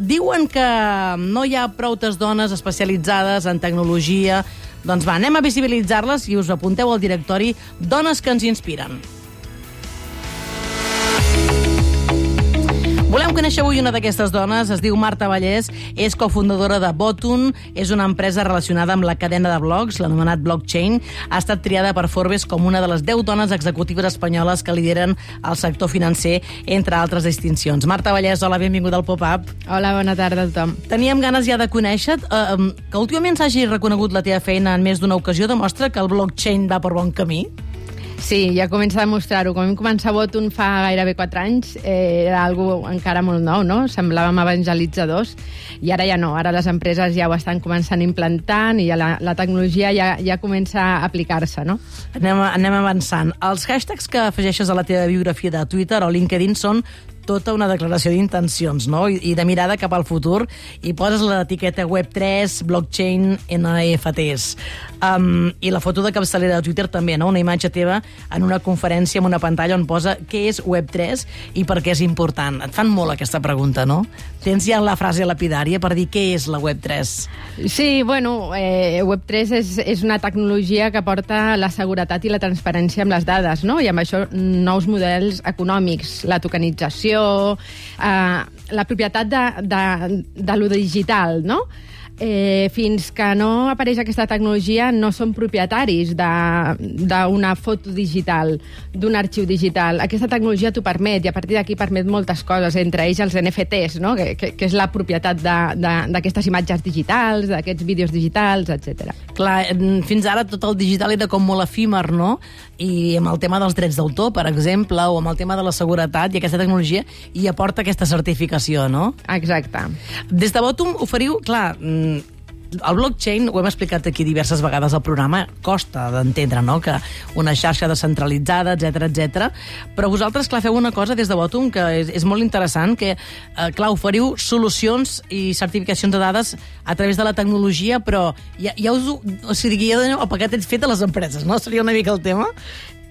Diuen que no hi ha proutes dones especialitzades en tecnologia. Doncs va, anem a visibilitzar-les i us apunteu al directori Dones que ens inspiren. Volem conèixer avui una d'aquestes dones, es diu Marta Vallès, és cofundadora de Botun, és una empresa relacionada amb la cadena de blogs, l'anomenat blockchain, ha estat triada per Forbes com una de les 10 dones executives espanyoles que lideren el sector financer, entre altres distincions. Marta Vallès, hola, benvinguda al Pop-Up. Hola, bona tarda a tothom. Teníem ganes ja de conèixer eh, que últimament s'hagi reconegut la teva feina en més d'una ocasió demostra que el blockchain va per bon camí. Sí, ja comença a demostrar-ho. Quan vam començar Botun fa gairebé 4 anys, eh, era algo encara molt nou, no? Semblàvem evangelitzadors, i ara ja no. Ara les empreses ja ho estan començant implantant i ja la, la tecnologia ja, ja comença a aplicar-se, no? Anem, anem avançant. Els hashtags que afegeixes a la teva biografia de Twitter o LinkedIn són tota una declaració d'intencions, no? I, I de mirada cap al futur, i poses l'etiqueta Web3, blockchain, NFTs. Um, I la foto de capçalera de Twitter també, no? Una imatge teva en una conferència amb una pantalla on posa què és Web3 i per què és important. Et fan molt aquesta pregunta, no? Tens ja la frase lapidària per dir què és la Web3. Sí, bueno, eh, Web3 és, és una tecnologia que porta la seguretat i la transparència amb les dades, no? I amb això nous models econòmics, la tokenització, eh, la propietat de, de, de lo digital, no? eh, fins que no apareix aquesta tecnologia no són propietaris d'una foto digital, d'un arxiu digital. Aquesta tecnologia t'ho permet i a partir d'aquí permet moltes coses, entre ells els NFTs, no? que, que, que és la propietat d'aquestes imatges digitals, d'aquests vídeos digitals, etc. Clar, fins ara tot el digital era com molt efímer, no? I amb el tema dels drets d'autor, per exemple, o amb el tema de la seguretat i aquesta tecnologia, hi aporta aquesta certificació, no? Exacte. Des de Votum oferiu, clar, el blockchain, ho hem explicat aquí diverses vegades al programa, costa d'entendre, no?, que una xarxa descentralitzada, etc etc. però vosaltres, clar, feu una cosa des de Votum que és, és molt interessant, que, eh, clar, oferiu solucions i certificacions de dades a través de la tecnologia, però ja, ja us... O sigui, ja doneu el paquet fet a les empreses, no? Seria una mica el tema?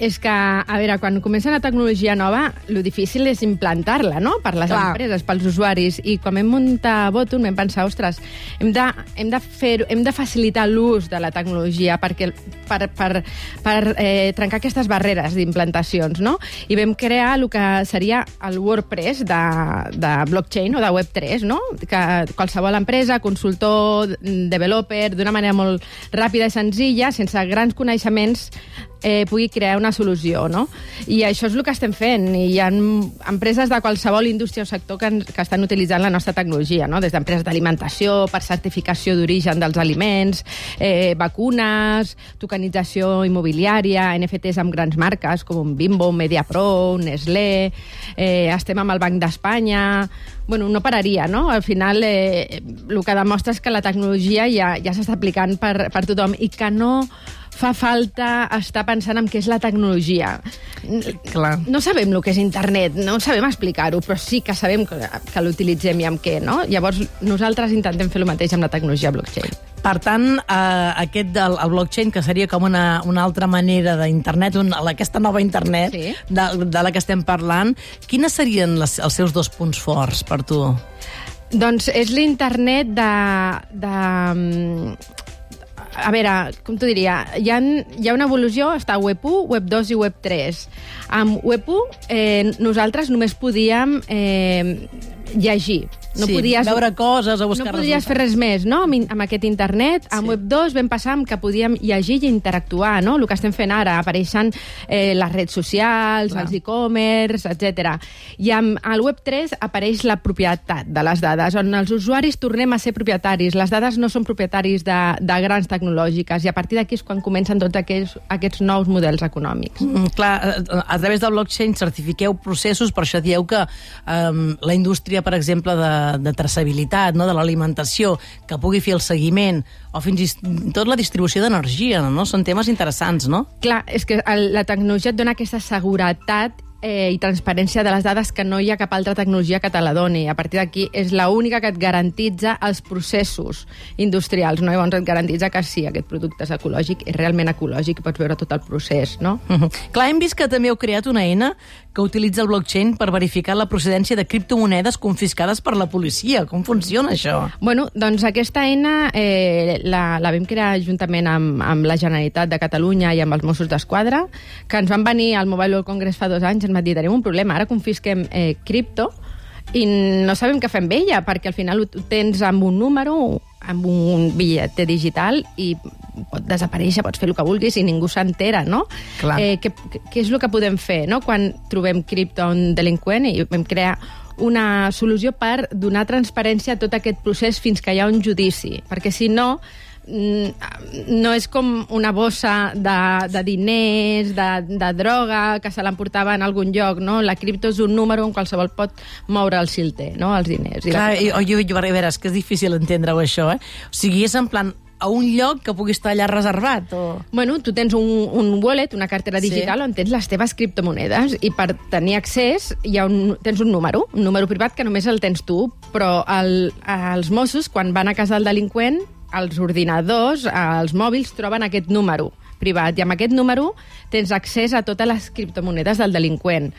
És que, a veure, quan comença una tecnologia nova, lo difícil és implantar-la, no?, per les Clar. empreses, pels usuaris. I quan vam muntar Votum vam pensar, ostres, hem de, hem de, fer, hem de facilitar l'ús de la tecnologia perquè, per, per, per eh, trencar aquestes barreres d'implantacions, no? I vam crear el que seria el WordPress de, de blockchain o de Web3, no? Que qualsevol empresa, consultor, developer, d'una manera molt ràpida i senzilla, sense grans coneixements, eh, pugui crear una solució, no? I això és el que estem fent. I hi ha empreses de qualsevol indústria o sector que, que estan utilitzant la nostra tecnologia, no? Des d'empreses d'alimentació, per certificació d'origen dels aliments, eh, vacunes, tokenització immobiliària, NFTs amb grans marques com Bimbo, Mediapro, Nestlé, eh, estem amb el Banc d'Espanya... Bueno, no pararia, no? Al final, eh, el que demostra és que la tecnologia ja, ja s'està aplicant per, per tothom i que no fa falta estar pensant en què és la tecnologia. Clar. No sabem el que és internet, no sabem explicar-ho, però sí que sabem que, que l'utilitzem i amb què, no? Llavors, nosaltres intentem fer el mateix amb la tecnologia blockchain. Per tant, eh, aquest del el blockchain, que seria com una, una altra manera d'internet, aquesta nova internet sí. de, de la que estem parlant, quines serien les, els seus dos punts forts per tu? Doncs és l'internet de, de, a veure, com t'ho diria, hi ha, hi ha una evolució, està Web 1, Web 2 i Web 3. Amb Web 1 eh, nosaltres només podíem eh, llegir, no sí, podies veure coses o buscar No podies fer res més, no?, amb, amb aquest internet. Amb sí. Web 2 vam passar amb que podíem llegir i interactuar, no?, el que estem fent ara, apareixen eh, les redes socials, Clar. els e-commerce, etc. I amb el Web 3 apareix la propietat de les dades, on els usuaris tornem a ser propietaris. Les dades no són propietaris de, de grans tecnològiques, i a partir d'aquí és quan comencen tots aquests, aquests nous models econòmics. Mm, clar, eh, a través del blockchain certifiqueu processos, per això dieu que um, la indústria, per exemple, de de traçabilitat, no? de l'alimentació, que pugui fer el seguiment, o fins i tot la distribució d'energia, no? Són temes interessants, no? Clar, és que el, la tecnologia et dona aquesta seguretat eh, i transparència de les dades que no hi ha cap altra tecnologia que te la doni. A partir d'aquí és l'única que et garantitza els processos industrials, no? Llavors et garantitza que sí, aquest producte és ecològic, és realment ecològic i pots veure tot el procés, no? Uh -huh. Clar, hem vist que també heu creat una eina que utilitza el blockchain per verificar la procedència de criptomonedes confiscades per la policia. Com funciona això? Bueno, doncs aquesta eina eh, la, la vam crear juntament amb, amb la Generalitat de Catalunya i amb els Mossos d'Esquadra, que ens van venir al Mobile World Congress fa dos anys van dir, tenim un problema, ara confisquem eh, cripto i no sabem què fem amb ella, perquè al final ho tens amb un número, amb un bitllet digital i pot desaparèixer, pots fer el que vulguis i ningú s'entera, no? Clar. Eh, què, què és el que podem fer no? quan trobem cripto a un delinqüent i vam crear una solució per donar transparència a tot aquest procés fins que hi ha un judici, perquè si no no és com una bossa de, de diners, de, de droga, que se l'emportava en algun lloc, no? La cripto és un número on qualsevol pot moure el silter, no?, els diners. I Clar, la... jo, jo, jo, és que és difícil entendre-ho, això, eh? O sigui, és en plan, a un lloc que pugui estar allà reservat? O... Bueno, tu tens un, un wallet, una cartera digital, sí. on tens les teves criptomonedes, i per tenir accés hi ha un, tens un número, un número privat que només el tens tu, però el, els Mossos, quan van a casa del delinqüent, els ordinadors, els mòbils, troben aquest número privat, i amb aquest número tens accés a totes les criptomonedes del delinqüent.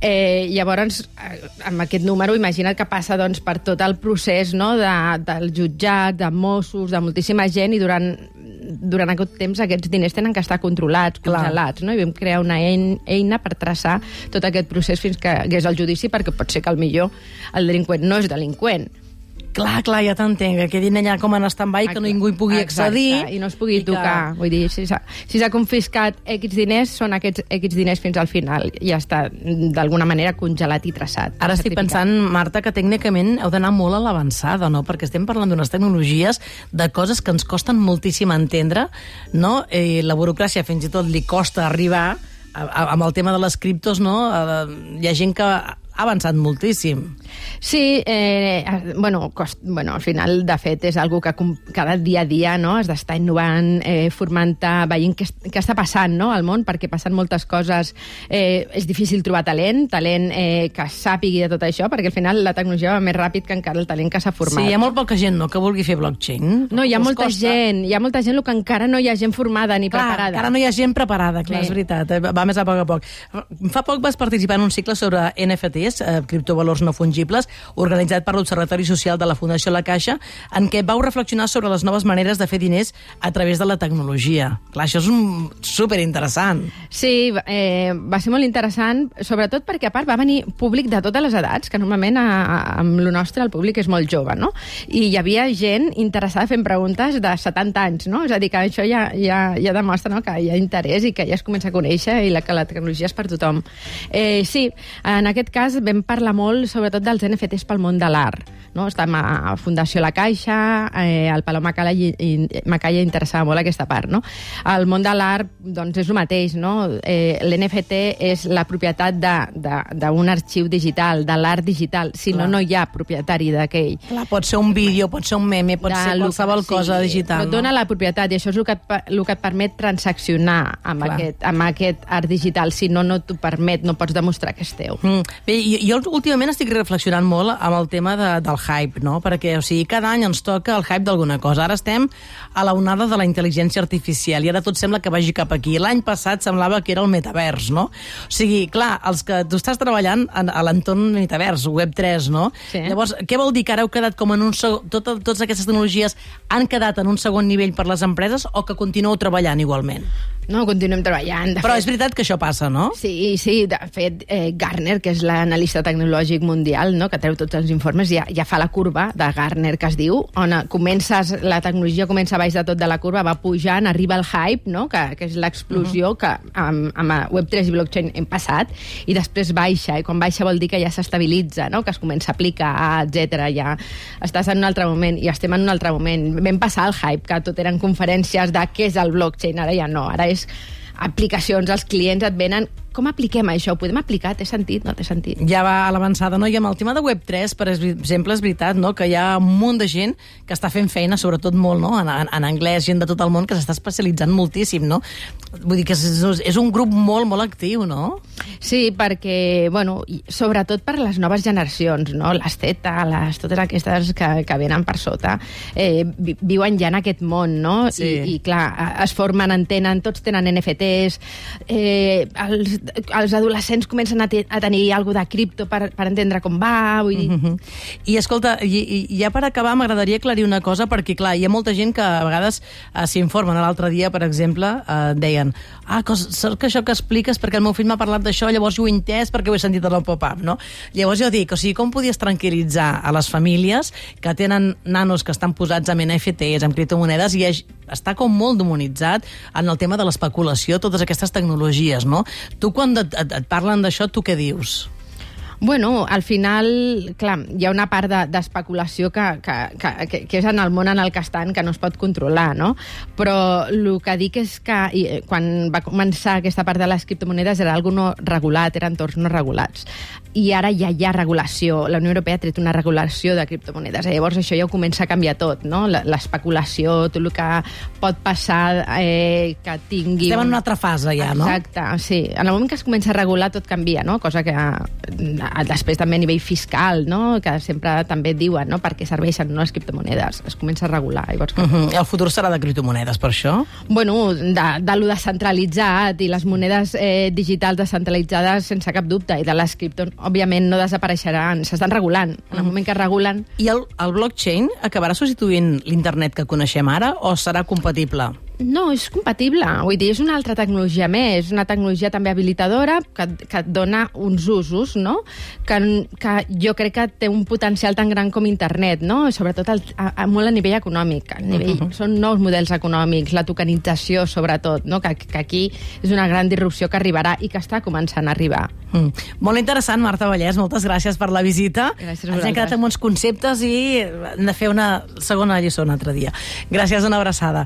Eh, llavors, eh, amb aquest número, imagina't que passa doncs, per tot el procés no, de, del jutjat, de Mossos, de moltíssima gent, i durant, durant aquest temps aquests diners tenen que estar controlats, congelats, no? i vam crear una eina per traçar tot aquest procés fins que hagués el judici, perquè pot ser que al millor el delinqüent no és delinqüent, Clar, clar, ja t'entenc, que quedin allà com en stand-by, que ningú hi pugui Exacte, accedir. I no es pugui tocar. Que... Vull dir, si s'ha si confiscat X diners, són aquests X diners fins al final. I ja està, d'alguna manera, congelat i traçat. Ara estic pensant, Marta, que tècnicament heu d'anar molt a l'avançada, no? Perquè estem parlant d'unes tecnologies, de coses que ens costen moltíssim entendre, no? I la burocràcia fins i tot li costa arribar amb el tema de les criptos, no? Hi ha gent que ha avançat moltíssim. Sí, eh, bueno, cost, bueno, al final, de fet, és algo que cada dia a dia no, has d'estar innovant, eh, formant-te, veient què, què està passant no, al món, perquè passen moltes coses. Eh, és difícil trobar talent, talent eh, que sàpigui de tot això, perquè al final la tecnologia va més ràpid que encara el talent que s'ha format. Sí, hi ha molt poca gent no, que vulgui fer blockchain. No, hi ha molta costa. gent, hi ha molta gent que encara no hi ha gent formada ni clar, preparada. Encara no hi ha gent preparada, clar, sí. és veritat, eh, va més a poc a poc. Fa poc vas participar en un cicle sobre NFTs, eh, criptovalors no fungibles, organitzat per l'Observatori Social de la Fundació La Caixa, en què vau reflexionar sobre les noves maneres de fer diners a través de la tecnologia. Clar, això és un superinteressant. Sí, eh, va ser molt interessant, sobretot perquè a part va venir públic de totes les edats, que normalment a, a, amb lo nostre el públic és molt jove, no? I hi havia gent interessada fent preguntes de 70 anys, no? És a dir, que això ja, ja, ja demostra no? que hi ha interès i que ja es comença a conèixer i la, que la tecnologia és per tothom. Eh, sí, en aquest cas vam parlar parla molt, sobretot, dels NFTs pel món de l'art. No? Estem a Fundació La Caixa, eh, el Palau Macalla, i, i, Macalla interessava molt aquesta part. No? El món de l'art doncs, és el mateix. No? Eh, L'NFT és la propietat d'un arxiu digital, de l'art digital. Si Clar. no, no hi ha propietari d'aquell. Pot ser un vídeo, pot ser un meme, pot de ser qualsevol sí, cosa digital. Però no? dona la propietat i això és el que et, el que et permet transaccionar amb, aquest, amb aquest art digital. Si no, no t'ho permet, no pots demostrar que és teu. Mm. Bé, jo, jo últimament estic reflexionant molt amb el tema de, del hype, no? Perquè, o sigui, cada any ens toca el hype d'alguna cosa. Ara estem a la onada de la intel·ligència artificial i ara tot sembla que vagi cap aquí. L'any passat semblava que era el metavers, no? O sigui, clar, els que tu estàs treballant a l'entorn metavers, Web3, no? Sí. Llavors, què vol dir que ara heu quedat com en un segon... Tot, totes aquestes tecnologies han quedat en un segon nivell per les empreses o que continueu treballant igualment? No, continuem treballant. Però fet... és veritat que això passa, no? Sí, sí. De fet, eh, Gartner, que és l'analista tecnològic mundial, no, que treu tots els informes, ja, ja fa la curva de Gartner, que es diu, on comences, la tecnologia comença baix de tot de la curva, va pujant, arriba el hype, no, que, que és l'explosió uh -huh. que amb, amb Web3 i blockchain hem passat, i després baixa, i quan baixa vol dir que ja s'estabilitza, no, que es comença a aplicar, etc. ja estàs en un altre moment, i estem en un altre moment. Vam passar el hype, que tot eren conferències de què és el blockchain, ara ja no, ara és aplicacions, els clients et venen com apliquem això? Ho podem aplicar? Té sentit? No té sentit? Ja va a l'avançada, no? I amb el tema de Web3, per exemple, és veritat no? que hi ha un munt de gent que està fent feina, sobretot molt, no? en, en, en anglès, gent de tot el món que s'està especialitzant moltíssim, no? Vull dir que és, és un grup molt, molt actiu, no? Sí, perquè, bueno, sobretot per les noves generacions, no? Les teta, les, totes aquestes que, que venen per sota, eh, viuen ja en aquest món, no? Sí. I, I, clar, es formen, en tenen, tots tenen NFTs, eh, els, els adolescents comencen a, te, a tenir alguna de cripto per, per entendre com va, vull dir... Mm -hmm. I escolta, i, i ja per acabar m'agradaria aclarir una cosa, perquè clar, hi ha molta gent que a vegades eh, s'informen. L'altre dia, per exemple, eh, deien ah, saps que això que expliques perquè el meu fill m'ha parlat d'això, llavors jo ho he entès perquè ho he sentit a la pop-up, no? Llavors jo dic, o sigui, com podies tranquil·litzar a les famílies que tenen nanos que estan posats amb NFTs, amb criptomonedes, i està com molt demonitzat en el tema de l'especulació, totes aquestes tecnologies, no? Tu, quan et, et, et parlen d'això, tu què dius? Bueno, al final, clar, hi ha una part d'especulació de, que, que, que, que és en el món en el que estan que no es pot controlar, no? Però el que dic és que i, eh, quan va començar aquesta part de les criptomonedes era algo no regulat, eren entorns no regulats. I ara ja hi ha regulació. La Unió Europea ha tret una regulació de criptomonedes. I llavors això ja ho comença a canviar tot, no? L'especulació, tot el que pot passar eh, que tingui... Estem en una altra fase ja, no? Exacte, sí. En el moment que es comença a regular tot canvia, no? Cosa que després també a nivell fiscal, no? que sempre també diuen no? per què serveixen no? les criptomonedes. Es comença a regular. Llavors, uh -huh. El futur serà de criptomonedes, per això? Bueno, de, de lo descentralitzat i les monedes eh, digitals descentralitzades sense cap dubte, i de les criptos, òbviament, no desapareixeran, s'estan regulant. En el moment que regulen... I el, el blockchain acabarà substituint l'internet que coneixem ara o serà compatible? No, és compatible. Vull dir, és una altra tecnologia més, una tecnologia també habilitadora que, que et dona uns usos, no? Que, que jo crec que té un potencial tan gran com internet, no? Sobretot el, a, a, molt a nivell econòmic. A nivell, uh -huh. Són nous models econòmics, la tokenització, sobretot, no? Que, que aquí és una gran disrupció que arribarà i que està començant a arribar. Mm. Molt interessant, Marta Vallès. Moltes gràcies per la visita. Gràcies a Ens hem quedat amb uns conceptes i hem de fer una segona lliçó un altre dia. Gràcies, una abraçada.